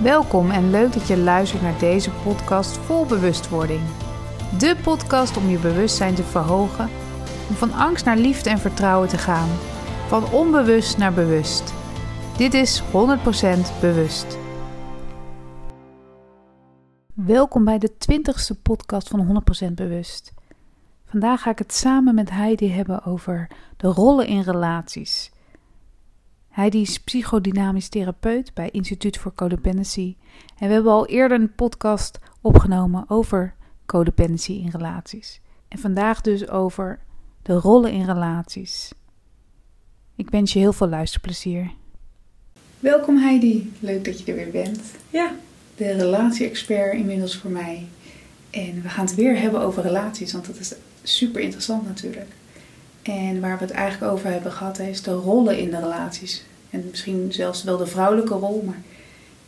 Welkom en leuk dat je luistert naar deze podcast vol bewustwording. De podcast om je bewustzijn te verhogen, om van angst naar liefde en vertrouwen te gaan, van onbewust naar bewust. Dit is 100% bewust. Welkom bij de 20ste podcast van 100% bewust. Vandaag ga ik het samen met Heidi hebben over de rollen in relaties. Heidi is psychodynamisch therapeut bij Instituut voor Codependency. En we hebben al eerder een podcast opgenomen over codependency in relaties. En vandaag dus over de rollen in relaties. Ik wens je heel veel luisterplezier. Welkom Heidi, leuk dat je er weer bent. Ja. De relatie-expert inmiddels voor mij. En we gaan het weer hebben over relaties, want dat is super interessant natuurlijk. En waar we het eigenlijk over hebben gehad, is de rollen in de relaties. En misschien zelfs wel de vrouwelijke rol, maar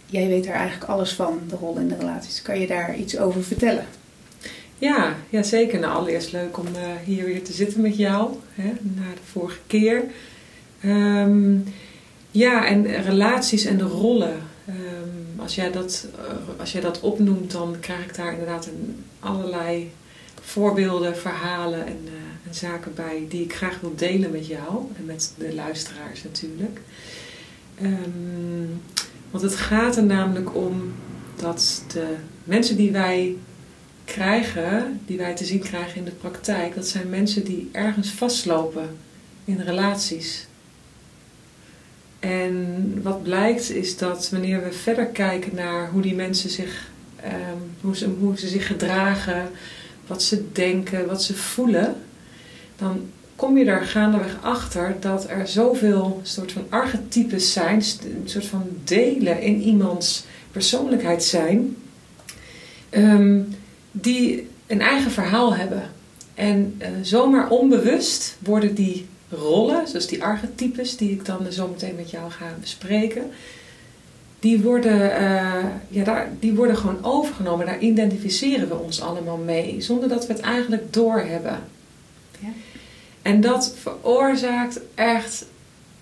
jij weet er eigenlijk alles van, de rol in de relaties. Kan je daar iets over vertellen? Ja, ja zeker. Nou, allereerst leuk om uh, hier weer te zitten met jou, hè, na de vorige keer. Um, ja, en relaties en de rollen. Um, als, jij dat, uh, als jij dat opnoemt, dan krijg ik daar inderdaad een, allerlei voorbeelden, verhalen en, uh, en, zaken bij die ik graag wil delen met jou en met de luisteraars natuurlijk. Um, want het gaat er namelijk om dat de mensen die wij krijgen, die wij te zien krijgen in de praktijk, dat zijn mensen die ergens vastlopen in relaties. En wat blijkt is dat wanneer we verder kijken naar hoe die mensen zich, ze, hoe ze zich gedragen, wat ze denken, wat ze voelen, dan kom je er gaandeweg achter dat er zoveel soort van archetypes zijn, een soort van delen in iemands persoonlijkheid zijn, um, die een eigen verhaal hebben. En uh, zomaar onbewust worden die rollen, zoals die archetypes die ik dan zo meteen met jou ga bespreken, die worden, uh, ja, daar, die worden gewoon overgenomen. Daar identificeren we ons allemaal mee, zonder dat we het eigenlijk doorhebben. Ja. En dat veroorzaakt echt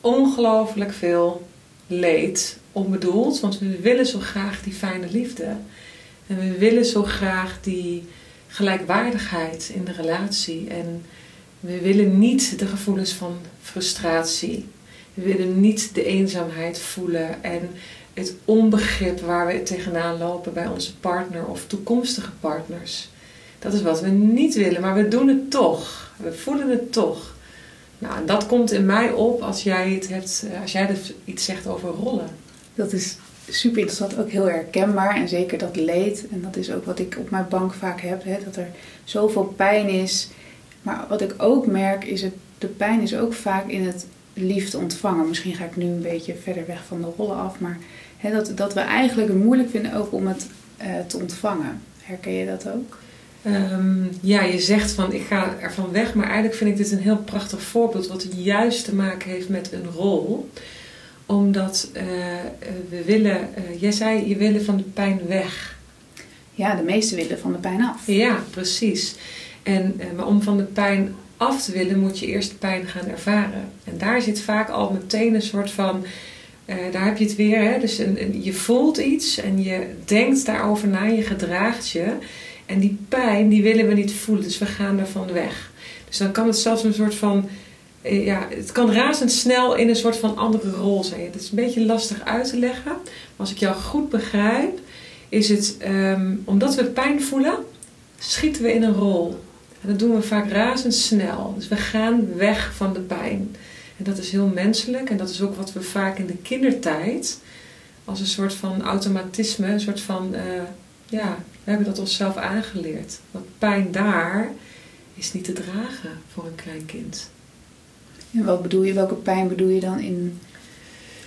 ongelooflijk veel leed, onbedoeld. Want we willen zo graag die fijne liefde. En we willen zo graag die gelijkwaardigheid in de relatie. En we willen niet de gevoelens van frustratie. We willen niet de eenzaamheid voelen en het onbegrip waar we tegenaan lopen bij onze partner of toekomstige partners. Dat is wat we niet willen, maar we doen het toch. We voelen het toch. Nou, dat komt in mij op als jij, het hebt, als jij iets zegt over rollen. Dat is super interessant, ook heel herkenbaar. En zeker dat leed. En dat is ook wat ik op mijn bank vaak heb. Hè, dat er zoveel pijn is. Maar wat ik ook merk is dat de pijn is ook vaak in het liefde ontvangen. Misschien ga ik nu een beetje verder weg van de rollen af. Maar dat, dat we eigenlijk het moeilijk vinden ook om het uh, te ontvangen. Herken je dat ook? Um, ja, je zegt van ik ga ervan weg, maar eigenlijk vind ik dit een heel prachtig voorbeeld wat juist te maken heeft met een rol. Omdat uh, we willen, uh, jij zei je willen van de pijn weg. Ja, de meesten willen van de pijn af. Ja, precies. En, maar om van de pijn af te willen moet je eerst de pijn gaan ervaren. En daar zit vaak al meteen een soort van uh, daar heb je het weer. Hè? Dus je voelt iets en je denkt daarover na, je gedraagt je. En die pijn, die willen we niet voelen, dus we gaan ervan weg. Dus dan kan het zelfs een soort van, ja, het kan razendsnel in een soort van andere rol zijn. Het is een beetje lastig uit te leggen. Maar als ik jou goed begrijp, is het, um, omdat we pijn voelen, schieten we in een rol. En dat doen we vaak razendsnel. Dus we gaan weg van de pijn. En dat is heel menselijk en dat is ook wat we vaak in de kindertijd als een soort van automatisme, een soort van, uh, ja, we hebben dat onszelf aangeleerd. Want pijn daar is niet te dragen voor een klein kind. En wat bedoel je, welke pijn bedoel je dan in,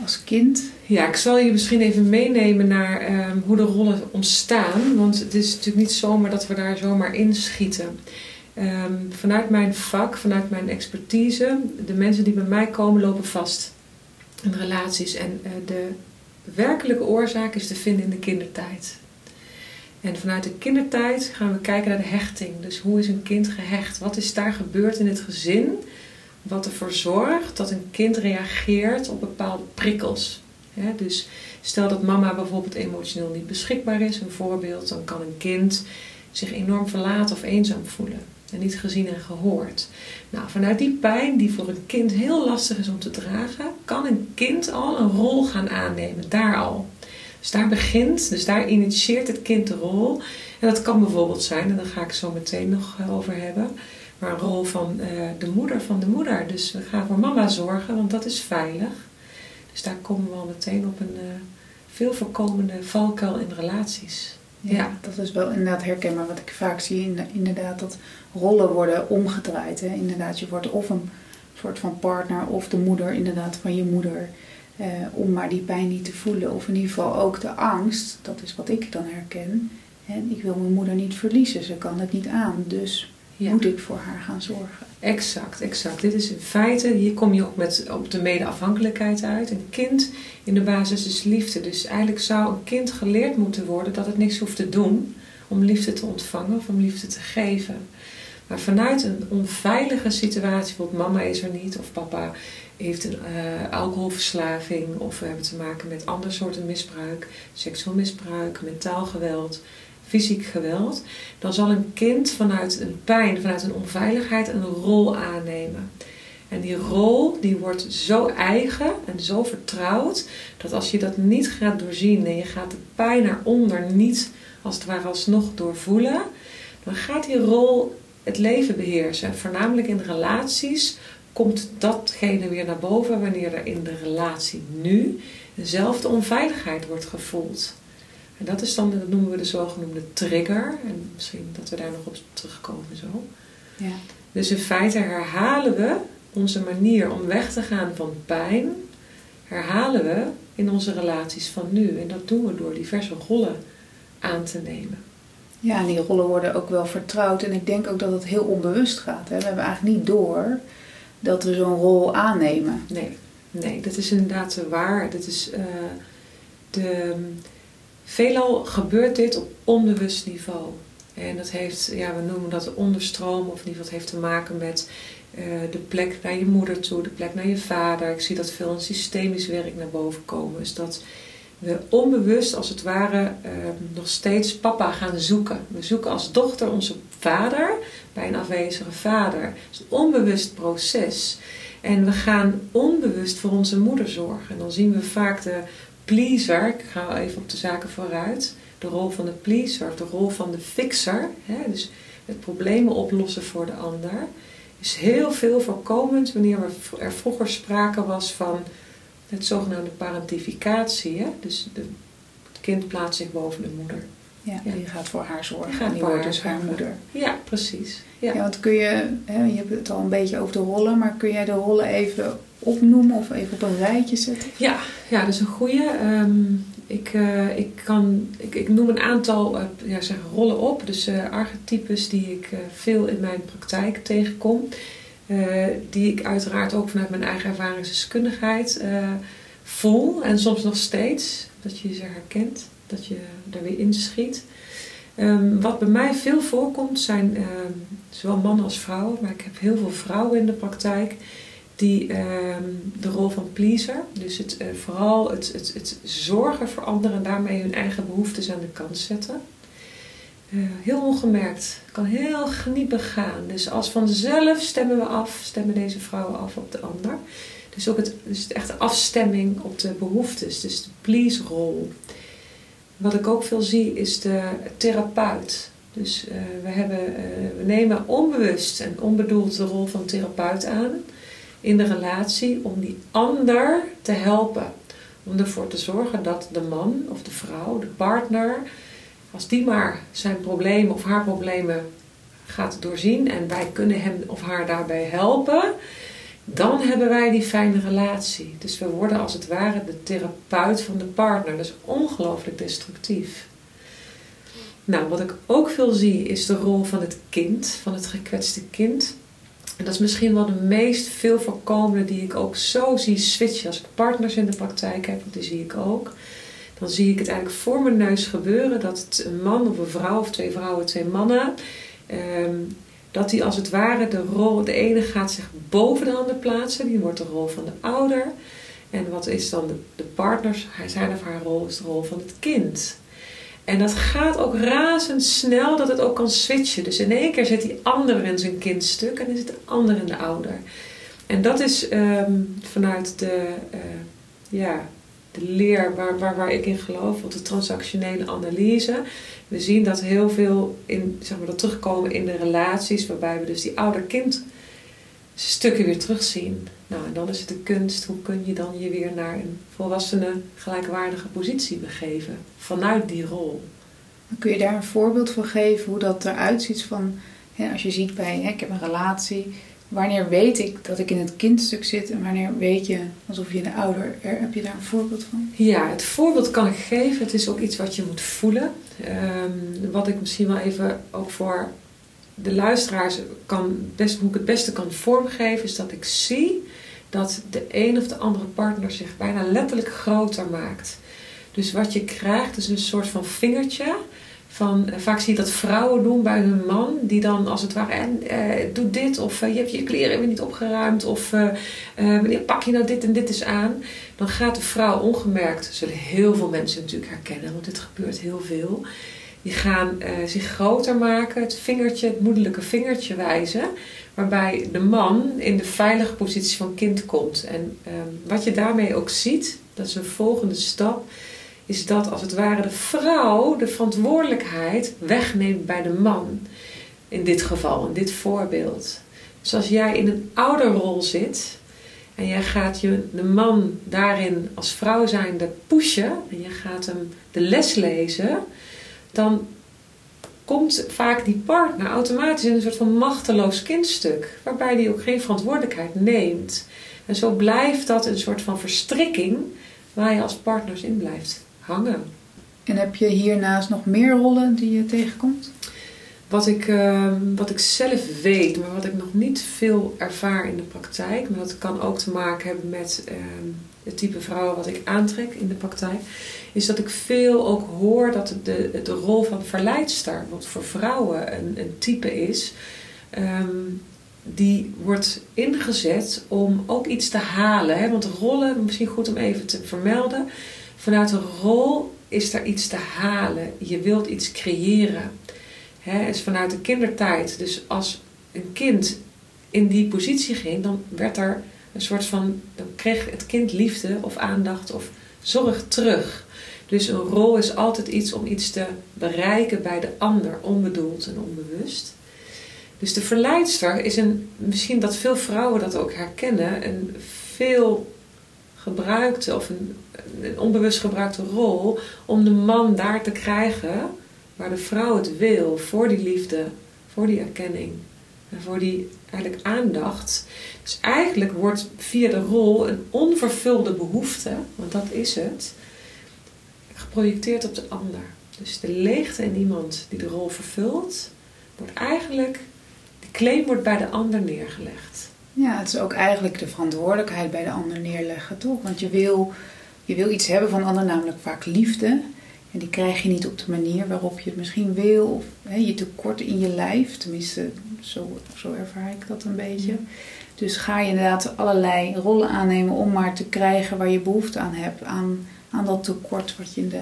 als kind? Ja, ik zal je misschien even meenemen naar um, hoe de rollen ontstaan. Want het is natuurlijk niet zomaar dat we daar zomaar inschieten. Um, vanuit mijn vak, vanuit mijn expertise, de mensen die bij mij komen lopen vast in relaties. En uh, de werkelijke oorzaak is te vinden in de kindertijd. En vanuit de kindertijd gaan we kijken naar de hechting. Dus hoe is een kind gehecht? Wat is daar gebeurd in het gezin? Wat ervoor zorgt dat een kind reageert op bepaalde prikkels. dus stel dat mama bijvoorbeeld emotioneel niet beschikbaar is, een voorbeeld, dan kan een kind zich enorm verlaten of eenzaam voelen en niet gezien en gehoord. Nou, vanuit die pijn, die voor een kind heel lastig is om te dragen, kan een kind al een rol gaan aannemen, daar al. Dus daar begint, dus daar initieert het kind de rol. En dat kan bijvoorbeeld zijn, en daar ga ik zo meteen nog eh, over hebben, maar een rol van uh, de moeder van de moeder. Dus we gaan voor mama zorgen, want dat is veilig. Dus daar komen we al meteen op een uh, veel voorkomende valkuil in relaties. Ja, dat is wel inderdaad herkenbaar. Wat ik vaak zie, inderdaad, dat rollen worden omgedraaid. Hè? Inderdaad, je wordt of een soort van partner of de moeder inderdaad van je moeder. Eh, om maar die pijn niet te voelen. Of in ieder geval ook de angst, dat is wat ik dan herken. En ik wil mijn moeder niet verliezen, ze kan het niet aan. Dus moet ik voor haar gaan zorgen. Exact, exact. Dit is in feite, hier kom je ook met, op de medeafhankelijkheid uit. Een kind in de basis is liefde. Dus eigenlijk zou een kind geleerd moeten worden dat het niks hoeft te doen om liefde te ontvangen of om liefde te geven. Maar vanuit een onveilige situatie, bijvoorbeeld mama is er niet of papa heeft een uh, alcoholverslaving of we hebben te maken met andere soorten misbruik, seksueel misbruik, mentaal geweld, fysiek geweld, dan zal een kind vanuit een pijn, vanuit een onveiligheid een rol aannemen. En die rol die wordt zo eigen en zo vertrouwd dat als je dat niet gaat doorzien en je gaat de pijn eronder niet als het ware alsnog doorvoelen, dan gaat die rol het leven beheersen. En voornamelijk in relaties komt datgene weer naar boven wanneer er in de relatie nu dezelfde onveiligheid wordt gevoeld. En dat is dan, dat noemen we de zogenoemde trigger. En misschien dat we daar nog op terugkomen zo. Ja. Dus in feite herhalen we onze manier om weg te gaan van pijn, herhalen we in onze relaties van nu. En dat doen we door diverse rollen aan te nemen. Ja, en die rollen worden ook wel vertrouwd. En ik denk ook dat het heel onbewust gaat. Hè? We hebben eigenlijk niet door dat we zo'n rol aannemen. Nee, nee, dat is inderdaad waar. Dat is uh, de Veelal gebeurt dit op onbewust niveau. En dat heeft, ja, we noemen dat onderstroom, of in ieder geval heeft te maken met uh, de plek naar je moeder toe, de plek naar je vader. Ik zie dat veel in systemisch werk naar boven komen. Dus dat we onbewust, als het ware, uh, nog steeds papa gaan zoeken. We zoeken als dochter onze vader bij een afwezige vader. Het is een onbewust proces. En we gaan onbewust voor onze moeder zorgen. En dan zien we vaak de pleaser, ik ga even op de zaken vooruit, de rol van de pleaser, de rol van de fixer, hè, dus het problemen oplossen voor de ander, is heel veel voorkomend wanneer er vroeger sprake was van het zogenaamde parentificatie. Hè? Dus de, het kind plaatst zich boven de moeder. Ja, die gaat voor haar zorgen. Gaat die wordt dus haar moeder. Ja, precies. Ja. ja, want kun je, hè, je hebt het al een beetje over de rollen, maar kun jij de rollen even opnoemen of even op een rijtje zetten? Ja, ja dat is een goede. Ehm, ik, uh, ik, kan, ik, ik noem een aantal uh, ja, zeg, rollen op. Dus uh, archetypes die ik veel in mijn praktijk tegenkom. die ik uiteraard ook vanuit mijn eigen ervaringsdeskundigheid voel. En soms nog steeds. Dat je ze herkent. Dat je er weer inschiet. Um, wat bij mij veel voorkomt zijn ehm, zowel mannen als vrouwen. Maar ik heb heel veel vrouwen in de praktijk die ehm, de rol van pleaser, dus het, uh, vooral het, het, het zorgen voor anderen en daarmee hun eigen behoeftes aan de kant zetten. Uh, heel ongemerkt, kan heel geniepig gaan. Dus als vanzelf stemmen we af, stemmen deze vrouwen af op de ander. Dus ook het, dus het echte afstemming op de behoeftes, dus de please-rol. Wat ik ook veel zie is de therapeut. Dus uh, we, hebben, we nemen onbewust en onbedoeld de rol van therapeut aan in de relatie om die ander te helpen. Om ervoor te zorgen dat de man of de vrouw, de partner, als die maar zijn problemen of haar problemen gaat doorzien en wij kunnen hem of haar daarbij helpen, dan hebben wij die fijne relatie. Dus we worden als het ware de therapeut van de partner. Dat is ongelooflijk destructief. Nou, wat ik ook veel zie is de rol van het kind, van het gekwetste kind. En dat is misschien wel de meest veel voorkomende die ik ook zo zie switchen als ik partners in de praktijk heb, want die zie ik ook. Dan zie ik het eigenlijk voor mijn neus gebeuren dat een man of een vrouw of twee vrouwen, twee mannen, ehm, dat die als het ware de rol, de ene gaat zich boven de ander plaatsen, die wordt de rol van de ouder. En wat is dan de, de partners, zijn of haar rol, is de rol van het kind. En dat gaat ook razendsnel dat het ook kan switchen. Dus in één keer zit die ander in zijn kindstuk en dan zit de ander in de ouder. En dat is ehm, vanuit de, uh, ja, de leer waar, waar, waar ik in geloof, of de transactionele analyse. We zien dat heel veel in, zeg maar, dat terugkomen in de relaties, waarbij we dus die ouder-kind stukken weer terugzien. Nou, en dan is het de kunst, hoe kun je dan je weer naar een volwassene, gelijkwaardige positie begeven vanuit die rol. Kun je daar een voorbeeld van geven hoe dat eruit ziet van, hè, als je ziet bij, hè, ik heb een relatie, wanneer weet ik dat ik in het kindstuk zit en wanneer weet je alsof je een ouder, heb je daar een voorbeeld van? Ja, het voorbeeld kan ik geven. Het is ook iets wat je moet voelen. Um, wat ik misschien wel even ook voor de luisteraars kan best, hoe ik het beste kan vormgeven, is dat ik zie dat de een of de andere partner zich bijna letterlijk groter maakt. Dus wat je krijgt is een soort van vingertje. Van, eh, vaak zie je dat vrouwen doen bij hun man, die dan als het ware, en, eh, dit, of eh, je hebt je kleren weer niet opgeruimd, of eh, eh, pak je nou dit en dit eens aan. Dan gaat de vrouw ongemerkt, zullen heel veel mensen natuurlijk herkennen, want dit gebeurt heel veel die gaan uh, zich groter maken, het vingertje, het moederlijke vingertje wijzen, waarbij de man in de veilige positie van kind komt. En um, wat je daarmee ook ziet, dat is een volgende stap, is dat als het ware de vrouw de verantwoordelijkheid wegneemt bij de man. In dit geval, in dit voorbeeld. Dus als jij in een ouderrol zit en jij gaat je, de man daarin als vrouw zijnde pushen en je gaat hem de les lezen dan komt vaak die partner automatisch in een soort van machteloos kindstuk, waarbij die ook geen verantwoordelijkheid neemt. En zo blijft dat een soort van verstrikking waar je als partners in blijft hangen. En heb je hiernaast nog meer rollen die je tegenkomt? Wat ik, uh, wat ik zelf weet, maar wat ik nog niet veel ervaar in de praktijk, maar dat kan ook te maken hebben met uh, het type vrouwen wat ik aantrek in de praktijk, is dat ik veel ook hoor dat de, de rol van verleidster, wat voor vrouwen een, een type is, um, die wordt ingezet om ook iets te halen. Hè? Want rollen, misschien goed om even te vermelden, vanuit een rol is er iets te halen. Je wilt iets creëren. Hè? Is vanuit de kindertijd. Dus als een kind in die positie ging, dan werd er een soort van, dan kreeg het kind liefde of aandacht of zorg terug. Dus een rol is altijd iets om iets te bereiken bij de ander, onbedoeld en onbewust. Dus de verleidster is een, misschien dat veel vrouwen dat ook herkennen, een veel gebruikte of een, een onbewust gebruikte rol om de man daar te krijgen waar de vrouw het wil, voor die liefde, voor die erkenning en voor die eigenlijk aandacht. Dus eigenlijk wordt via de rol een onvervulde behoefte, want dat is het, geprojecteerd op de ander. Dus de leegte in iemand die de rol vervult, wordt eigenlijk, de claim wordt bij de ander neergelegd. Ja, het is ook eigenlijk de verantwoordelijkheid bij de ander neerleggen, toch? Want je wil, je wil iets hebben van de ander, namelijk vaak liefde. En die krijg je niet op de manier waarop je het misschien wil. Of hè, je tekort in je lijf. Tenminste, zo, zo ervaar ik dat een beetje. Dus ga je inderdaad allerlei rollen aannemen om maar te krijgen waar je behoefte aan hebt. Aan aan dat tekort wat je in de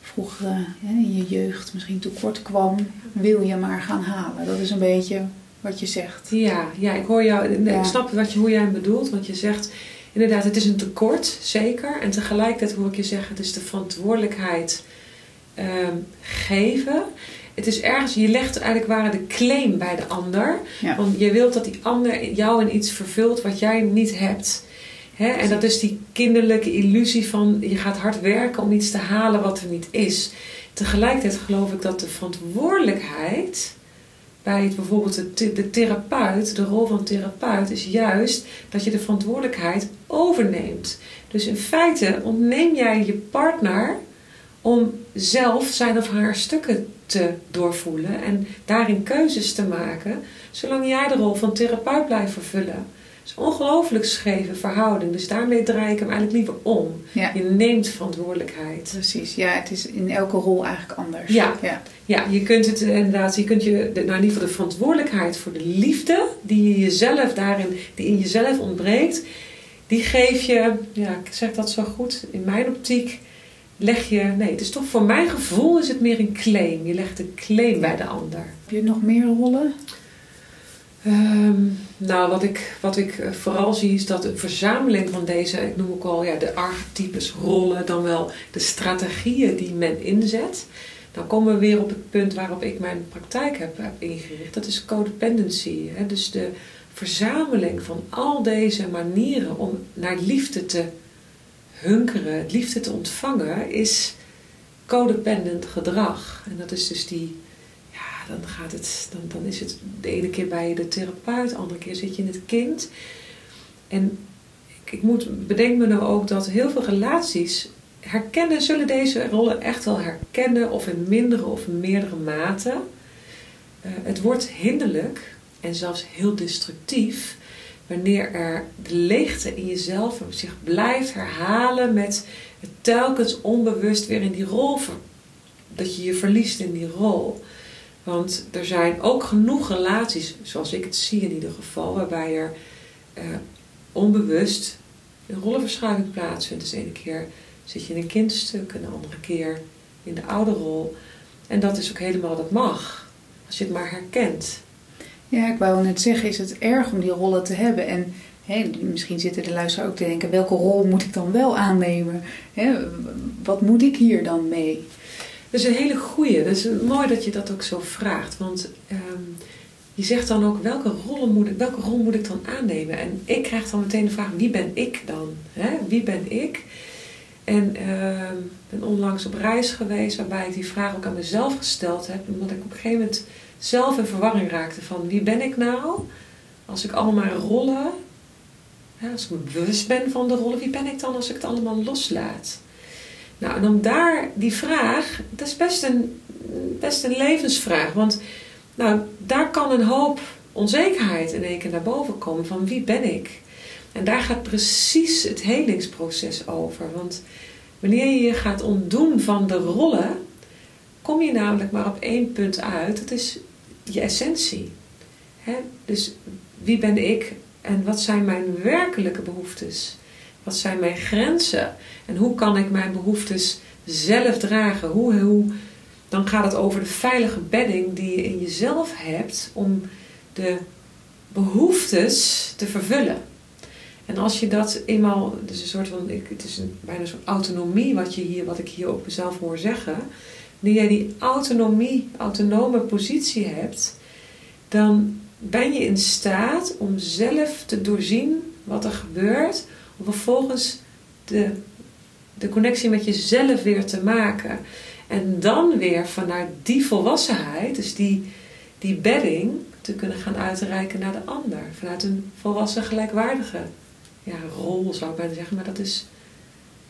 vroegere, in je jeugd misschien tekort kwam, wil je maar gaan halen. Dat is een beetje wat je zegt. Ja, ja ik hoor jou, ik snap wat je, hoe jij het bedoelt, want je zegt inderdaad, het is een tekort, zeker. En tegelijkertijd hoor ik je zeggen, het is de verantwoordelijkheid ehm, geven. Het is ergens, je legt eigenlijk waar de claim bij de ander. Want je wilt dat die ander jou in iets vervult wat jij niet hebt. En dat is die kinderlijke illusie van je gaat hard werken om iets te halen wat er niet is. Tegelijkertijd geloof ik dat de verantwoordelijkheid bij het, bijvoorbeeld de, de therapeut, de rol van therapeut, is juist dat je de verantwoordelijkheid overneemt. Dus in feite ontneem jij je partner om zelf zijn of haar stukken te doorvoelen en daarin keuzes te maken, zolang jij de rol van therapeut blijft vervullen is een ongelooflijk scheve verhouding. Dus daarmee draai ik hem eigenlijk liever om. Je neemt verantwoordelijkheid. Precies, ja, het is in elke rol eigenlijk anders. Ja, ja. ja je kunt het inderdaad, je kunt je, nou in ieder geval de verantwoordelijkheid voor de liefde die je jezelf daarin, die in jezelf ontbreekt, die geef je, ja, ik zeg dat zo goed, in mijn optiek leg je, nee, het is toch voor mijn gevoel is het meer een claim. Je legt een claim bij de ander. Heb je nog meer rollen? Ehm, nou, wat ik, wat ik eh, vooral zie is dat een verzameling van deze, ik noem ook al ja, de archetypes, rollen, dan wel de strategieën die men inzet. Dan komen we weer op het punt waarop ik mijn praktijk heb, heb ingericht. Dat is codependency. Hè? Dus de verzameling van al deze manieren om naar liefde te hunkeren, liefde te ontvangen, is codependent gedrag. En dat is dus die, ja, dan gaat het, dan, dan is het de ene keer bij de therapeut, de andere keer zit je in het kind. En ik, ik moet, bedenk me nou ook dat heel veel relaties herkennen, zullen deze rollen echt wel herkennen, of in mindere of meerdere mate. Uh, het wordt hinderlijk en zelfs heel destructief wanneer er de leegte in jezelf zich blijft herhalen met telkens onbewust weer in die rol, dat je je verliest in die rol. Want er zijn ook genoeg relaties, zoals ik het zie in ieder geval, waarbij er uh, onbewust een rollenverschuiving plaatsvindt. Dus ene keer zit je in een kindstuk, en de andere keer in de ouderrol. En dat is ook helemaal, dat mag. Als je het maar herkent. Ja, ik wou net zeggen, is het erg om die rollen te hebben? En misschien zitten de luisteraars ook te denken, welke rol moet ik dan wel aannemen? wat moet ik hier dan mee? Dat is een hele goeie. Dat is mooi dat je dat ook zo vraagt. Want ehm, je zegt dan ook, welke, rollen moet ik, welke rol moet ik dan aannemen? En ik krijg dan meteen de vraag, wie ben ik dan? Wie ben ik? En uh, ben onlangs op reis geweest waarbij ik die vraag ook aan mezelf gesteld heb. Omdat ik op een gegeven moment zelf in verwarring raakte van wie ben ik nou? Als ik allemaal rollen, als ik me bewust ben van de rollen, wie ben ik dan als ik het allemaal loslaat? Nou, en om daar die vraag, dat is best een, best een levensvraag. Want nou, daar kan een hoop onzekerheid in één keer naar boven komen van wie ben ik? En daar gaat precies het helingsproces over. Want wanneer je je gaat ontdoen van de rollen, kom je namelijk maar op één punt uit. Dat is je essentie. Dus wie ben ik en wat zijn mijn werkelijke behoeftes? Wat zijn mijn grenzen? En hoe kan ik mijn behoeftes zelf dragen? Hoe, hoe, dan gaat het over de veilige bedding die je in jezelf hebt om de behoeftes te vervullen. En als je dat eenmaal, dus een soort van, het is een, bijna soort autonomie wat, je hier, wat ik hier ook mezelf hoor zeggen. Wanneer jij die autonomie, autonome positie hebt, dan ben je in staat om zelf te doorzien wat er gebeurt, om vervolgens de, de connectie met jezelf weer te maken. En dan weer vanuit die volwassenheid, dus die, die bedding, te kunnen gaan uitreiken naar de ander. Vanuit een volwassen gelijkwaardige ja, rol zou ik bijna zeggen, maar dat is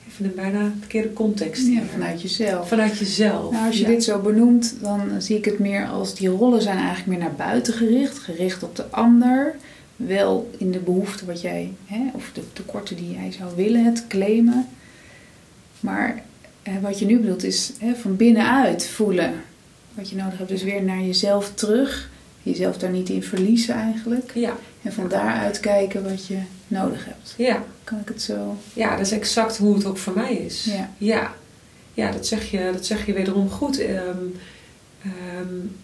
even een bijna verkeerde context. Ja, vanuit jezelf. Vanuit jezelf. Nou, als je dit zo benoemt, dan zie ik het meer als die rollen zijn eigenlijk meer naar buiten gericht, gericht op de ander. Wel in de behoefte wat jij, hè, of de tekorten die jij zou willen, het claimen. Maar wat je nu bedoelt is hè, van binnenuit voelen wat je nodig hebt. Dus weer naar jezelf terug. Jezelf daar niet in verliezen eigenlijk. Ja. En van daaruit kijken wat je nodig hebt. Ja. Kan ik het zo? Ja, dat is exact hoe het ook voor mij is. Ja. Ja, ja dat, zeg je, dat zeg je wederom goed. Um, um,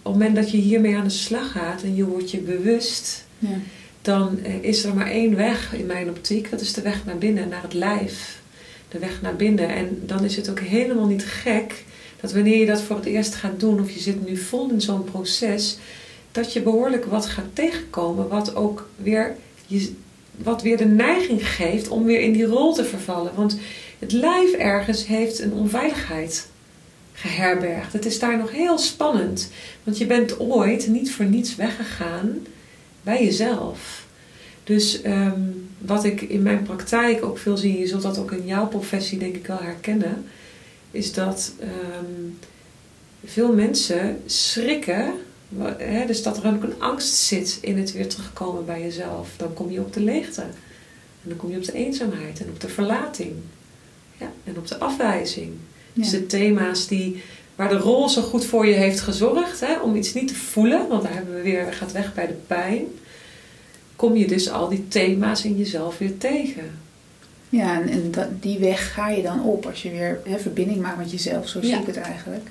op het moment dat je hiermee aan de slag gaat en je wordt je bewust, ja. dan uh, is er maar één weg in mijn optiek. Dat is de weg naar binnen, naar het lijf. De weg naar binnen. En dan is het ook helemaal niet gek dat wanneer je dat voor het eerst gaat doen, of je zit nu vol in zo'n proces, dat je behoorlijk wat gaat tegenkomen, wat ook weer, je, wat weer de neiging geeft om weer in die rol te vervallen. Want het lijf ergens heeft een onveiligheid geherbergd. Het is daar nog heel spannend, want je bent ooit niet voor niets weggegaan bij jezelf. Dus um, wat ik in mijn praktijk ook veel zie, je zult dat ook in jouw professie denk ik wel herkennen, is dat um, veel mensen schrikken dus dat er ook een angst zit in het weer terugkomen bij jezelf. Dan kom je op de leegte. En dan kom je op de eenzaamheid en op de verlating. Ja, en op de afwijzing. Dus de thema's die, waar de rol zo goed voor je heeft gezorgd. Hè, om iets niet te voelen. Want daar hebben we weer, gaat weg bij de pijn. Kom je dus al die thema's in jezelf weer tegen. Ja, en, en dat, die weg ga je dan op als je weer verbinding maakt met jezelf, zo zie Ja. ik het eigenlijk.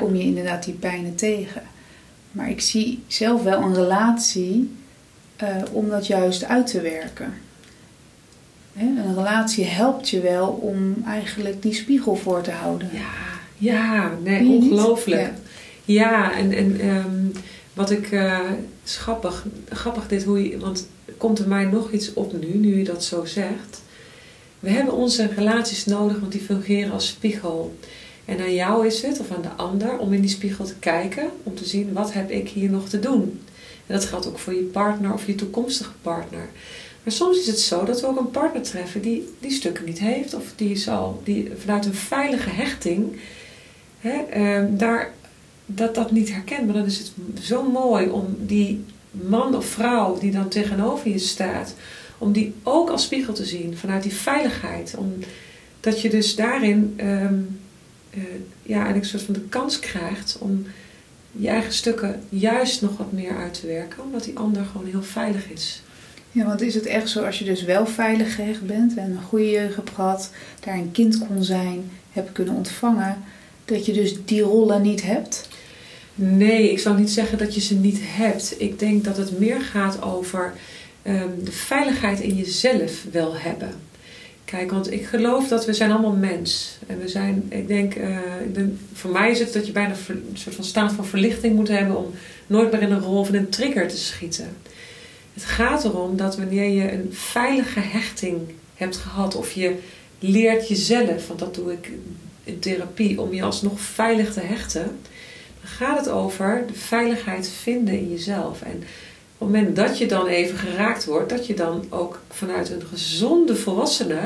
Kom je inderdaad die pijnen tegen. Maar ik zie zelf wel een relatie eh, om dat juist uit te werken. Hè, een relatie helpt je wel om eigenlijk die spiegel voor te houden. Ja, ja nee, ongelooflijk. Ja. Ja, en, en ehm, wat ik eh is grappig, grappig dit hoe je, want komt er mij nog iets op nu, nu je dat zo zegt. We hebben onze relaties nodig, want die fungeren als spiegel. En aan jou is het, of aan de ander, om in die spiegel te kijken, om te zien wat heb ik hier nog te doen. En dat geldt ook voor je partner of je toekomstige partner. Maar soms is het zo dat we ook een partner treffen die die stukken niet heeft, of die, zal, die vanuit een veilige hechting hè, ehm, daar, dat dat niet herkent. Maar dan is het zo mooi om die man of vrouw die dan tegenover je staat, om die ook als spiegel te zien vanuit die veiligheid. Om, dat je dus daarin ehm, eh, ja, eigenlijk een soort van de kans krijgt om je eigen stukken juist nog wat meer uit te werken, omdat die ander gewoon heel veilig is. Ja, want is het echt zo als je dus wel veilig gehecht bent en een goede jeugd hebt gehad, daar een kind kon zijn, hebt kunnen ontvangen, dat je dus die rollen niet hebt? Nee, ik zou niet zeggen dat je ze niet hebt. Ik denk dat het meer gaat over ehm, de veiligheid in jezelf wel hebben. Kijk, want ik geloof dat we zijn allemaal mens. En we zijn, ik denk, eh, ik denk- voor mij is het dat je bijna een soort van staat van verlichting moet hebben om nooit meer in een rol van een trigger te schieten. Het gaat erom dat wanneer je een veilige hechting hebt gehad, of je leert jezelf, want dat doe ik in therapie, om je alsnog veilig te hechten, dan gaat het over de veiligheid vinden in jezelf. En het moment dat je dan even geraakt wordt, dat je dan ook vanuit een gezonde volwassene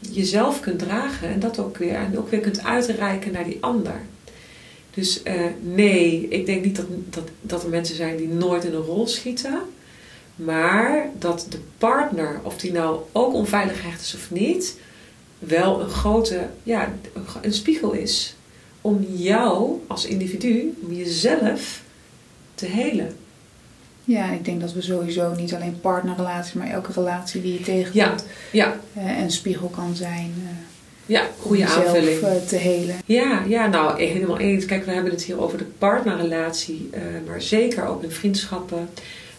jezelf kunt dragen en dat ook weer, en ook weer kunt uitreiken naar die ander. Dus eh, nee, ik denk niet dat, dat, dat er mensen zijn die nooit in een rol schieten. Maar dat de partner, of die nou ook onveilig hecht is of niet, wel een grote, ja, een spiegel is. Om jou als individu, om jezelf te helen. Ja, ik denk dat we sowieso niet alleen partnerrelaties, maar elke relatie die je tegenkomt Ja, eh, een spiegel kan zijn. eh, ja, goede aanvulling. eh, te helen. Ja, ja, nou helemaal eens. Kijk, we hebben het hier over de partnerrelatie, eh, maar zeker ook in vriendschappen,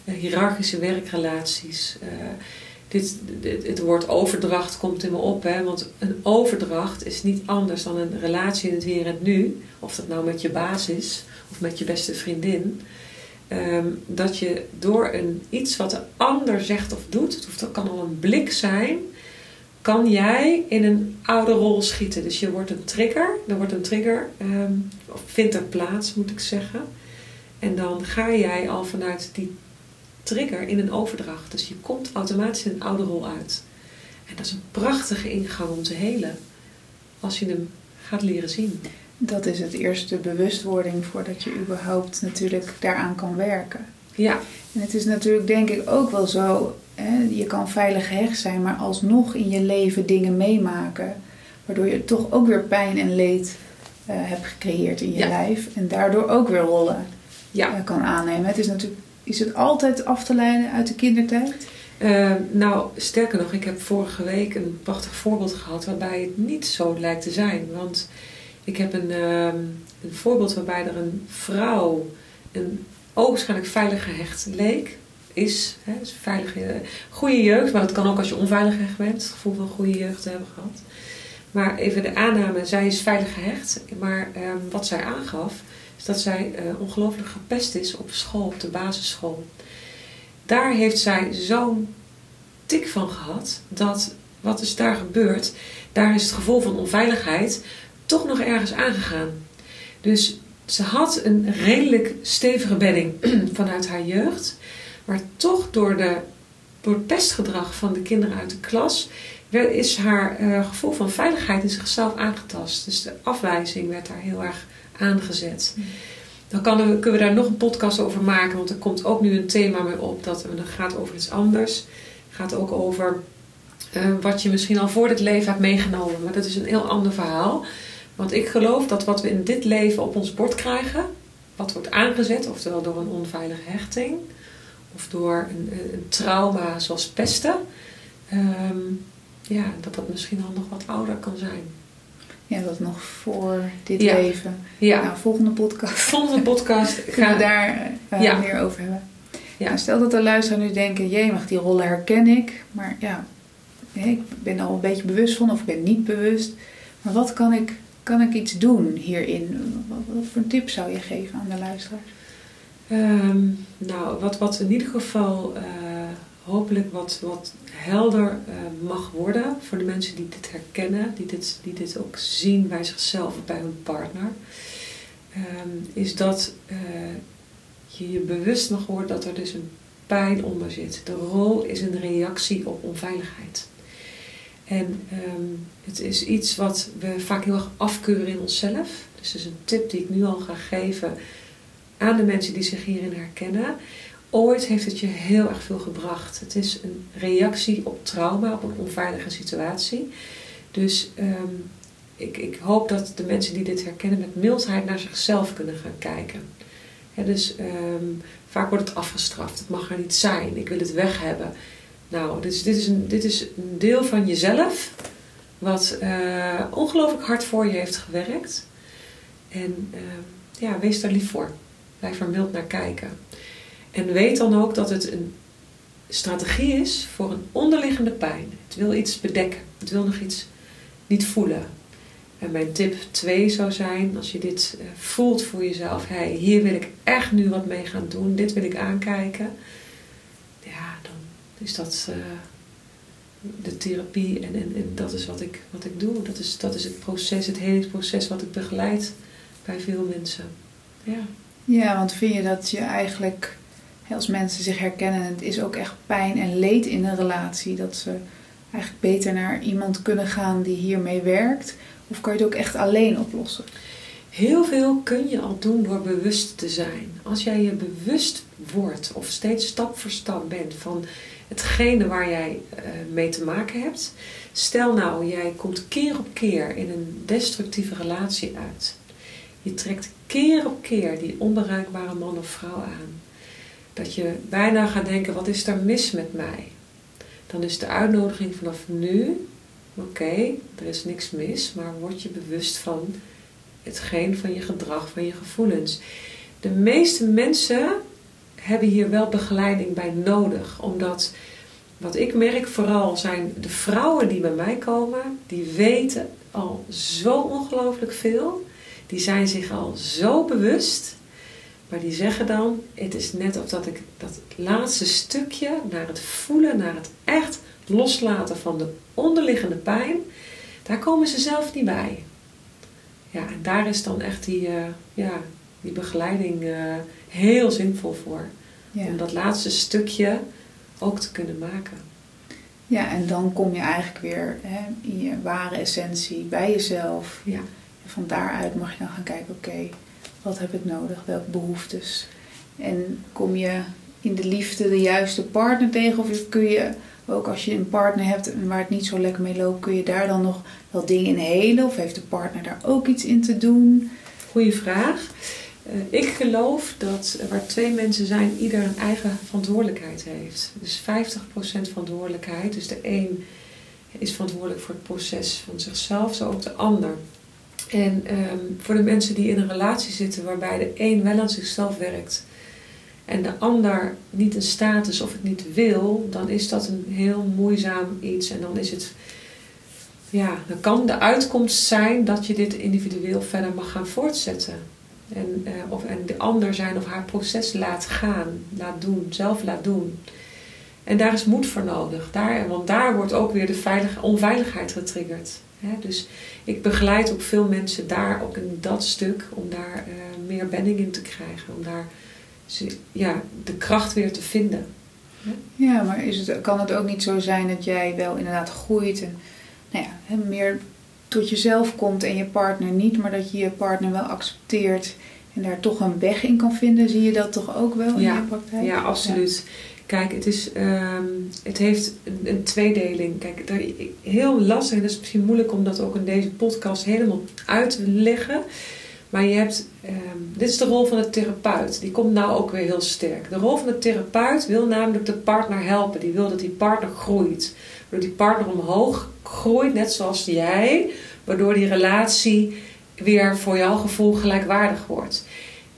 eh, hiërarchische werkrelaties. eh, dit, dit, het woord overdracht komt in me op, hè, want een overdracht is niet anders dan een relatie in het hier en het nu. Of dat nou met je baas is of met je beste vriendin. Ehm, dat je door een, iets wat de ander zegt of doet, het hoeft, dat kan al een blik zijn, kan jij in een oude rol schieten. Dus je wordt een trigger, er wordt een trigger, ehm, of vindt er plaats moet ik zeggen. En dan ga jij al vanuit die trigger in een overdracht. Dus je komt automatisch in een oude rol uit. En dat is een prachtige ingang om te helen. Als je hem gaat leren zien. Dat is het eerste bewustwording voordat je überhaupt natuurlijk daaraan kan werken. Ja, En het is natuurlijk denk ik ook wel zo, hè, je kan veilig gehecht zijn, maar alsnog in je leven dingen meemaken, waardoor je toch ook weer pijn en leed eh, hebt gecreëerd in je Ja. lijf en daardoor ook weer rollen ja. eh, kan aannemen. Het is natuurlijk, is het altijd af te leiden uit de kindertijd? Eh, nou, sterker nog, ik heb vorige week een prachtig voorbeeld gehad waarbij het niet zo lijkt te zijn. Want ik heb een, ehm, een voorbeeld waarbij er een vrouw een ogenschijnlijk veilig gehecht leek. Is, hè, is veilige, goede jeugd, maar dat kan ook als je onveilig gehecht bent. Het gevoel van goede jeugd te hebben gehad. Maar even de aanname, zij is veilig gehecht. Maar ehm, wat zij aangaf, is dat zij eh, ongelooflijk gepest is op school, op de basisschool daar heeft zij zo'n tik van gehad dat wat is daar gebeurd, daar is het gevoel van onveiligheid toch nog ergens aangegaan. Dus ze had een redelijk stevige bedding vanuit haar jeugd, maar toch door, de, door het pestgedrag van de kinderen uit de klas is haar eh, gevoel van veiligheid in zichzelf aangetast. Dus de afwijzing werd daar heel erg aangezet. Dan kan, we- kunnen we daar nog een podcast over maken, want er komt ook nu een thema mee op dat dat gaat over iets anders. Het gaat ook over eh, wat je misschien al voor dit leven hebt meegenomen, maar dat is een heel ander verhaal. Want ik geloof dat wat we in dit leven op ons bord krijgen, wat wordt aangezet, oftewel door een onveilige hechting of door een, een trauma zoals pesten, ehm, ja, dat dat misschien al nog wat ouder kan zijn. Ja, dat nog voor dit Ja. leven. Ja, Nou, volgende podcast volgende podcast gaan we daar eh, Ja. meer over hebben. Ja. Nou, stel dat de luisteraar nu denken, jee, mag die rollen herken ik. Maar ja, ik ben er al een beetje bewust van of ik ben niet bewust. Maar wat kan ik, kan ik iets doen hierin? Wat, voor tip zou je geven aan de luisteraar? Ehm, nou, wat, wat in ieder geval eh, hopelijk wat, wat helder eh, mag worden voor de mensen die dit herkennen, die dit, die dit ook zien bij zichzelf of bij hun partner, ehm, is dat eh, je je bewust mag worden dat er dus een pijn onder zit. De rol is een reactie op onveiligheid. En ehm, het is iets wat we vaak heel erg afkeuren in onszelf. Dus is een tip die ik nu al ga geven aan de mensen die zich hierin herkennen. Ooit heeft het je heel erg veel gebracht. Het is een reactie op trauma, op een onveilige situatie. Dus ehm, ik, ik hoop dat de mensen die dit herkennen met mildheid naar zichzelf kunnen gaan kijken. Dus ehm, vaak wordt het afgestraft. Het mag er niet zijn. Ik wil het weg hebben. Nou, dus dit is een, dit is deel van jezelf wat eh, ongelooflijk hard voor je heeft gewerkt. En ehm, ja, wees daar lief voor. Blijf er mild naar kijken. En weet dan ook dat het een strategie is voor een onderliggende pijn. Het wil iets bedekken. Het wil nog iets niet voelen. En mijn tip 2 zou zijn, als je dit eh, voelt voor jezelf, hey, hier wil ik echt nu wat mee gaan doen, dit wil ik aankijken. Dan is dat eh, de therapie en, en, en dat is wat ik, wat ik doe. Dat is, dat is het proces, het helingsproces wat ik begeleid bij veel mensen. Ja. Ja, want vind je dat je eigenlijk, als mensen zich herkennen, het is ook echt pijn en leed in een relatie, dat ze eigenlijk beter naar iemand kunnen gaan die hiermee werkt? Of kan je het ook echt alleen oplossen? Heel veel kun je al doen door bewust te zijn. Als jij je bewust wordt of steeds stap voor stap bent van hetgene waar jij eh, mee te maken hebt. Stel nou, jij komt keer op keer in een destructieve relatie uit. Je trekt keer op keer die onbereikbare man of vrouw aan. Dat je bijna gaat denken, wat is er mis met mij? Dan is de uitnodiging vanaf nu, oké, er is niks mis, maar word je bewust van hetgeen van je gedrag, van je gevoelens. De meeste mensen hebben hier wel begeleiding bij nodig, omdat wat ik merk vooral zijn de vrouwen die bij mij komen, die weten al zo ongelooflijk veel, die zijn zich al zo bewust, maar die zeggen dan, het is net of dat ik dat laatste stukje naar het voelen, naar het echt loslaten van de onderliggende pijn, daar komen ze zelf niet bij. Ja, en daar is dan echt die, eh, ja, die begeleiding eh, heel zinvol voor. Ja. Om dat laatste stukje ook te kunnen maken. ja, en dan kom je eigenlijk weer hè, in je ware essentie bij jezelf. Ja. En van daaruit mag je dan gaan kijken, oké, wat heb ik nodig? Welke behoeftes? En kom je in de liefde de juiste partner tegen? Of kun je ook als je een partner hebt en waar het niet zo lekker mee loopt, kun je daar dan nog wel dingen in helen? Of heeft de partner daar ook iets in te doen? Goeie vraag. Eh, ik geloof dat waar twee mensen zijn, ieder een eigen verantwoordelijkheid heeft. Dus 50% verantwoordelijkheid. Dus de een is verantwoordelijk voor het proces van zichzelf, zo ook de ander. En ehm, voor de mensen die in een relatie zitten waarbij de een wel aan zichzelf werkt en de ander niet in staat is of het niet wil, dan is dat een heel moeizaam iets. En dan is het, ja, dan kan de uitkomst zijn dat je dit individueel verder mag gaan voortzetten. En, eh, of, en de ander zijn of haar proces laat gaan, laat doen, zelf laat doen. En daar is moed voor nodig. Daar, want daar wordt ook weer de veilige, onveiligheid getriggerd. Hè? Dus ik begeleid ook veel mensen daar, ook in dat stuk, om daar eh, meer bedding in te krijgen. Om daar ja, de kracht weer te vinden. Ja, maar is het, kan het ook niet zo zijn dat jij wel inderdaad groeit en nou ja, meer tot jezelf komt en je partner niet, maar dat je je partner wel accepteert en daar toch een weg in kan vinden? Zie je dat toch ook wel in Ja, je praktijk? Ja, absoluut. Kijk, het, is, ehm, het heeft een, een tweedeling. Kijk, daar, heel lastig en het is misschien moeilijk om dat ook in deze podcast helemaal uit te leggen. Maar je hebt, ehm, dit is de rol van de therapeut. Die komt nou ook weer heel sterk. De rol van de therapeut wil namelijk de partner helpen. Die wil dat die partner groeit. Waardoor die partner omhoog groeit net zoals jij, waardoor die relatie weer voor jouw gevoel gelijkwaardig wordt.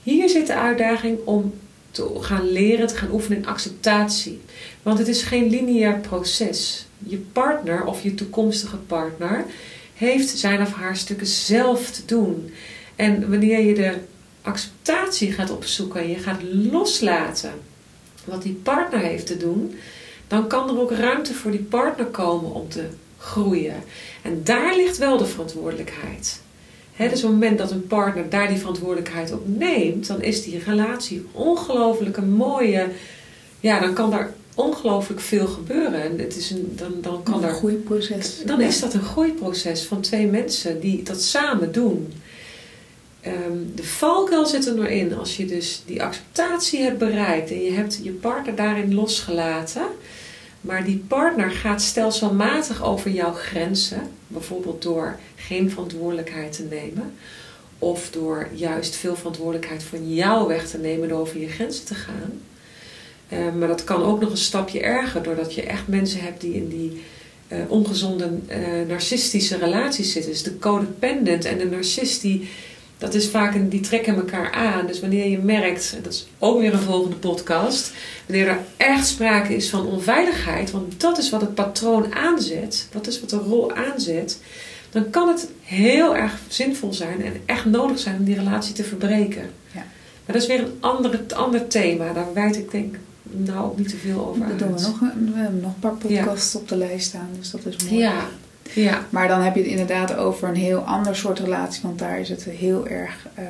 Hier zit de uitdaging om te gaan leren, te gaan oefenen in acceptatie. Want het is geen lineair proces. Je partner of je toekomstige partner heeft zijn of haar stukken zelf te doen. En wanneer je de acceptatie gaat opzoeken en je gaat loslaten wat die partner heeft te doen, dan kan er ook ruimte voor die partner komen om te groeien. En daar ligt wel de verantwoordelijkheid. He, dus op het moment dat een partner daar die verantwoordelijkheid op neemt, dan is die relatie ongelooflijk een mooie. Ja, dan kan daar ongelooflijk veel gebeuren. En het is een, dan, dan kan een daar, groeiproces. Dan is dat een groeiproces van twee mensen die dat samen doen. Ehm, de valkuil zit er nog in. Als je dus die acceptatie hebt bereikt en je hebt je partner daarin losgelaten. Maar die partner gaat stelselmatig over jouw grenzen. Bijvoorbeeld door geen verantwoordelijkheid te nemen. Of door juist veel verantwoordelijkheid van jou weg te nemen door over je grenzen te gaan. Ehm, maar dat kan ook nog een stapje erger. Doordat je echt mensen hebt die in die uh, ongezonde uh, narcistische relaties zitten. Dus de codependent en de narcist die dat is vaak een, die trekken elkaar aan. Dus wanneer je merkt, en dat is ook weer een volgende podcast, wanneer er echt sprake is van onveiligheid, want dat is wat het patroon aanzet, dat is wat de rol aanzet, dan kan het heel erg zinvol zijn en echt nodig zijn om die relatie te verbreken. Ja. Maar dat is weer een ander, ander thema, daar wijd ik denk nou ook niet te veel over uit. Doen we, nog, we hebben nog een paar podcasts op de lijst staan, dus dat is mooi. Ja, ja. Maar dan heb je het inderdaad over een heel ander soort relatie, want daar is het heel erg uh,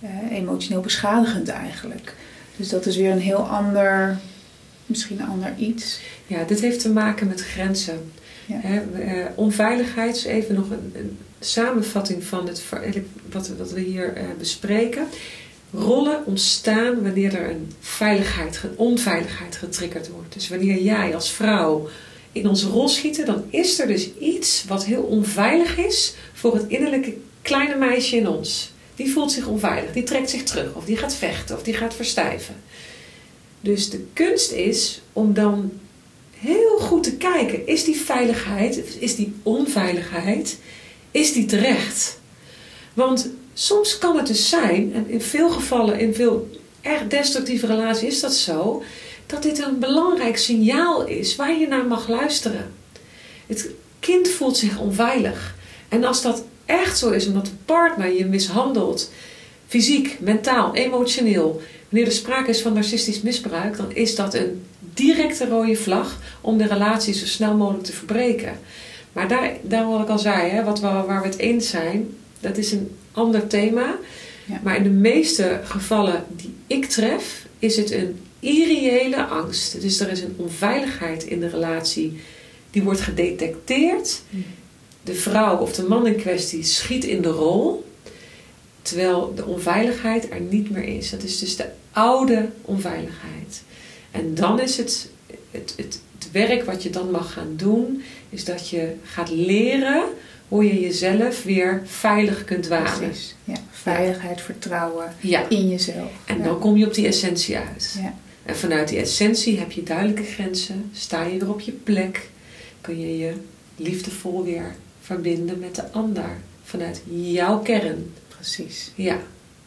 uh, emotioneel beschadigend eigenlijk. Dus dat is weer een heel ander, misschien een ander iets. Ja, dit heeft te maken met grenzen. Ja. uh, onveiligheid is even nog een, een, samenvatting van het, wat, wat we hier bespreken. Rollen ontstaan wanneer er een veiligheid, onveiligheid getriggerd wordt. Dus wanneer jij als vrouw in onze rol schieten, dan is er dus iets wat heel onveilig is voor het innerlijke kleine meisje in ons. Die voelt zich onveilig, die trekt zich terug, of die gaat vechten, of die gaat verstijven. Dus de kunst is om dan heel goed te kijken: is die veiligheid, is die onveiligheid, is die terecht? Want soms kan het dus zijn, en in veel gevallen, in veel erg destructieve relaties is dat zo, dat dit een belangrijk signaal is waar je naar mag luisteren. Het kind voelt zich onveilig. En als dat echt zo is, omdat de partner je mishandelt, fysiek, mentaal, emotioneel, wanneer er sprake is van narcistisch misbruik, dan is dat een directe rode vlag om de relatie zo snel mogelijk te verbreken. Maar daar, daar wat ik al zei, hè, wat we, waar we het eens zijn, dat is een ander thema. Ja. Maar in de meeste gevallen die ik tref, is het een irreële angst. Dus er is een onveiligheid in de relatie. Die wordt gedetecteerd. De vrouw of de man in kwestie schiet in de rol. Terwijl de onveiligheid er niet meer is. Dat is dus de oude onveiligheid. En dan is het, het, het, het werk wat je dan mag gaan doen, is dat je gaat leren hoe je jezelf weer veilig kunt wanen. Precies. Ja, veiligheid, vertrouwen in jezelf. En dan kom je op die essentie uit. Ja. En vanuit die essentie heb je duidelijke grenzen, sta je weer op je plek, kun je je liefdevol weer verbinden met de ander. Vanuit jouw kern. Precies. Ja.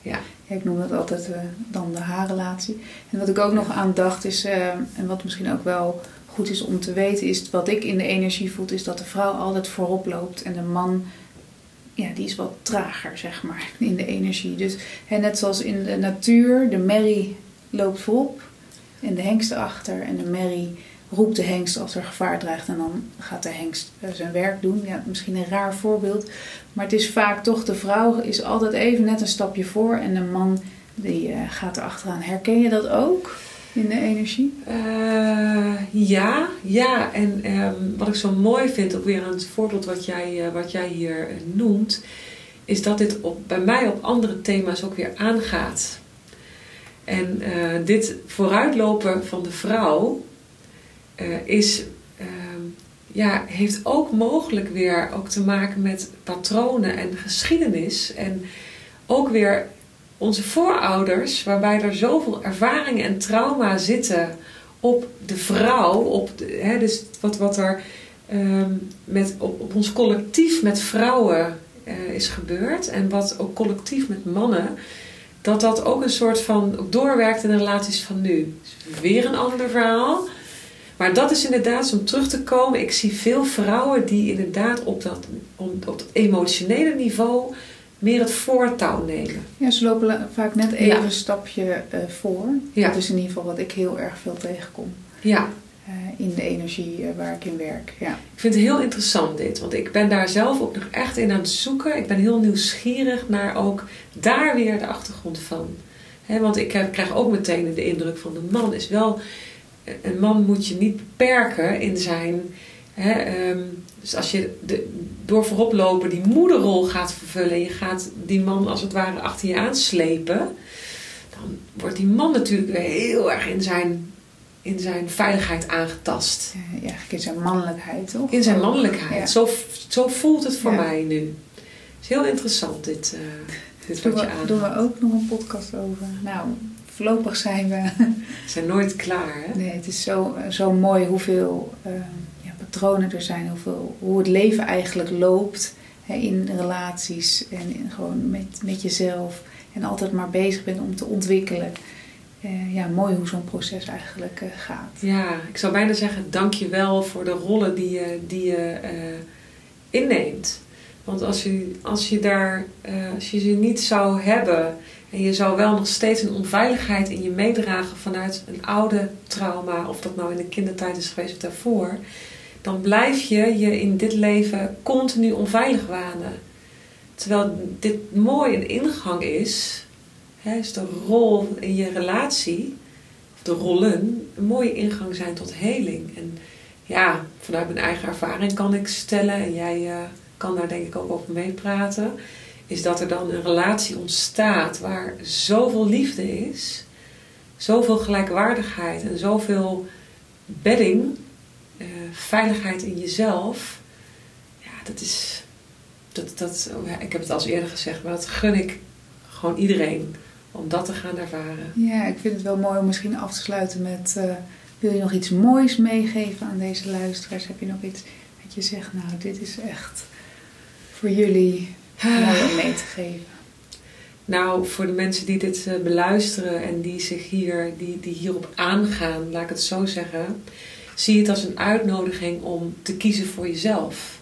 ja. ik noem dat altijd uh, dan de haarrelatie. En wat ik ook nog aan dacht is, uh, en wat misschien ook wel goed is om te weten, is wat ik in de energie voel, is dat de vrouw altijd voorop loopt en de man ja, die is wat trager, zeg maar, in de energie. Dus hè, net zoals in de natuur, de merrie loopt voorop en de hengst erachter. En de merrie roept de hengst als er gevaar dreigt. En dan gaat de hengst eh, zijn werk doen. Ja, misschien een raar voorbeeld. Maar het is vaak toch, de vrouw is altijd even net een stapje voor. En de man die uh, gaat erachteraan. Herken je dat ook? In de energie? Uh, ja, ja. En um, wat ik zo mooi vind, ook weer een voorbeeld wat jij, wat jij hier noemt, is dat dit op, bij mij op andere thema's ook weer aangaat. En dit vooruitlopen van de vrouw is, uh, ja, heeft ook mogelijk weer ook te maken met patronen en geschiedenis. En ook weer onze voorouders, waarbij er zoveel ervaringen en trauma zitten op de vrouw. Op hè, dus wat, wat er ehm, met, op, ons collectief met vrouwen uh, is gebeurd. En wat ook collectief met mannen. Dat dat ook een soort van doorwerkt in de relaties van nu. Dus weer een ander verhaal. Maar dat is inderdaad, om terug te komen, ik zie veel vrouwen die inderdaad op dat, op dat emotionele niveau meer het voortouw nemen. Ja, ze lopen vaak net even een stapje uh, voor. Ja. Dat is in ieder geval wat ik heel erg veel tegenkom. Ja. Uh, in de energie uh, waar ik in werk. Ja. Ik vind het heel interessant dit, want ik ben daar zelf ook nog echt in aan het zoeken. Ik ben heel nieuwsgierig naar ook daar weer de achtergrond van. He, want ik krijg ook meteen de indruk van de man is wel een man moet je niet beperken in zijn. Um, dus als je de, door voorop lopen die moederrol gaat vervullen en je gaat die man als het ware achter je aanslepen, dan wordt die man natuurlijk weer heel erg in zijn, in zijn veiligheid aangetast. Ja, eigenlijk in zijn mannelijkheid, toch? In zijn mannelijkheid. Ja. Zo, zo voelt het voor ja. mij nu. Het is heel interessant, dit, uh, dit wat je aan. Doen we ook nog een podcast over? Nou, voorlopig zijn we... We zijn nooit klaar, hè? Nee, het is zo, zo mooi hoeveel uh, ja, patronen er zijn. Hoeveel, hoe het leven eigenlijk loopt hè, in relaties. En gewoon met, met jezelf. En altijd maar bezig bent om te ontwikkelen. Uh, ja, mooi hoe zo'n proces eigenlijk uh, gaat. Ja, ik zou bijna zeggen, dank je wel voor de rollen die je, die je inneemt. Want als je, als je daar, als je ze niet zou hebben en je zou wel nog steeds een onveiligheid in je meedragen vanuit een oude trauma, of dat nou in de kindertijd is geweest of daarvoor, dan blijf je je in dit leven continu onveilig wanen. Terwijl dit mooi een ingang is, hè, is de rol in je relatie, of de rollen, een mooie ingang zijn tot heling. En ja, vanuit mijn eigen ervaring kan ik stellen, en jij uh, kan daar denk ik ook over meepraten is dat er dan een relatie ontstaat waar zoveel liefde is, zoveel gelijkwaardigheid en zoveel bedding, uh, veiligheid in jezelf. Ja, dat is. Dat, dat, oh ik heb het al eerder gezegd, maar dat gun ik gewoon iedereen om dat te gaan ervaren. Ja, ik vind het wel mooi om misschien af te sluiten met. Uh, wil je nog iets moois meegeven aan deze luisteraars? Heb je nog iets dat je zegt, nou, dit is echt voor jullie mooi om mee te geven? Nou, voor de mensen die dit uh, beluisteren en die zich hier, die, die hierop aangaan, laat ik het zo zeggen, zie het als een uitnodiging om te kiezen voor jezelf.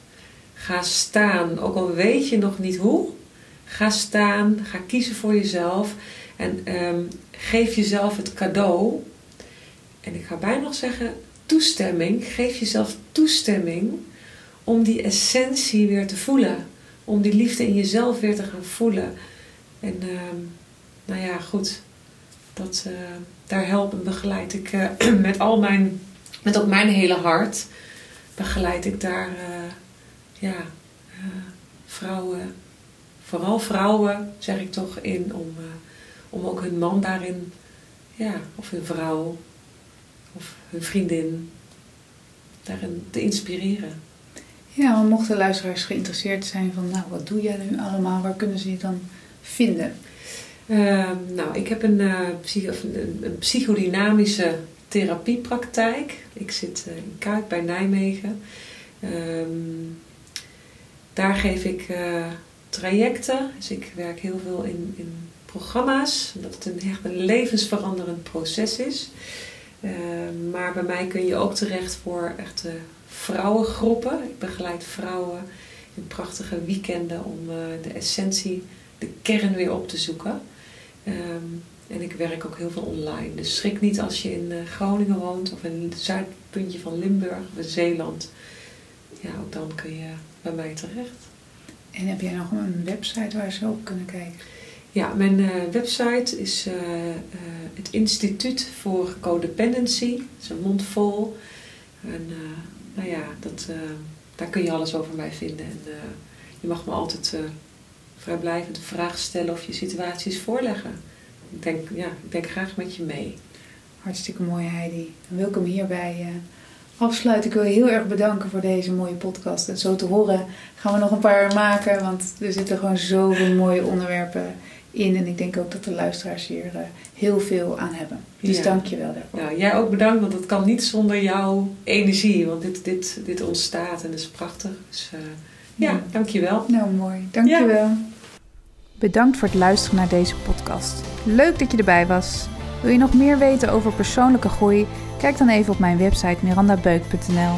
Ga staan, ook al weet je nog niet hoe, ga staan, ga kiezen voor jezelf en um, geef jezelf het cadeau. En ik ga bijna nog zeggen toestemming, geef jezelf toestemming om die essentie weer te voelen om die liefde in jezelf weer te gaan voelen. En uh, nou ja, goed. Dat, uh, daar help en begeleid ik uh, met al mijn, met ook mijn hele hart, begeleid ik daar, uh, ja, vrouwen, vooral vrouwen zeg ik toch in, om, om ook hun man daarin, ja, of hun vrouw, of hun vriendin, daarin te inspireren. Ja, mochten luisteraars geïnteresseerd zijn van, nou, wat doe jij nu allemaal? Waar kunnen ze je dan vinden? Uh, nou, ik heb een, uh, psych een, een, psychodynamische therapiepraktijk. Ik zit uh, in Kuik bij Nijmegen. Um, daar geef ik uh, trajecten. Dus ik werk heel veel in, in programma's. Omdat het een echt een levensveranderend proces is. Ehm, maar bij mij kun je ook terecht voor echt vrouwengroepen. Ik begeleid vrouwen in prachtige weekenden om uh, de essentie, de kern weer op te zoeken. Um, en ik werk ook heel veel online. Dus schrik niet als je in uh, Groningen woont of in het zuidpuntje van Limburg of in Zeeland. Ja, ook dan kun je bij mij terecht. En heb jij nog een website waar ze op kunnen kijken? Ja, mijn uh, website is het Instituut voor Codependency. Dat is een mond vol. En nou ja, dat, daar kun je alles over mij vinden. En je mag me altijd vrijblijvend vragen stellen of je situaties voorleggen. Ik denk, ja, ik denk graag met je mee. Hartstikke mooi Heidi. Dan wil ik hem hierbij afsluiten. Ik wil je heel erg bedanken voor deze mooie podcast. En zo te horen gaan we nog een paar maken, want er zitten gewoon zoveel mooie onderwerpen in. En ik denk ook dat de luisteraars hier uh, heel veel aan hebben. Dus Ja. dank je wel daarvoor. Nou, jij ook bedankt, want het kan niet zonder jouw energie. Want dit, dit, dit ontstaat en dat is prachtig. Dus eh, ja, Ja. dankjewel. Nou, mooi. Dank je wel. Bedankt voor het luisteren naar deze podcast. Leuk dat je erbij was. Wil je nog meer weten over persoonlijke groei? Kijk dan even op mijn website mirandabeuk.nl.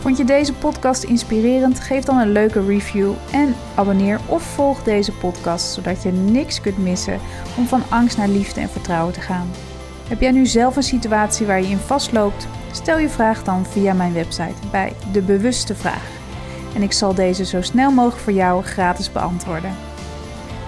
Vond je deze podcast inspirerend? Geef dan een leuke review en abonneer of volg deze podcast zodat je niks kunt missen om van angst naar liefde en vertrouwen te gaan. Heb jij nu zelf een situatie waar je in vastloopt? Stel je vraag dan via mijn website bij De Bewuste Vraag. En ik zal deze zo snel mogelijk voor jou gratis beantwoorden.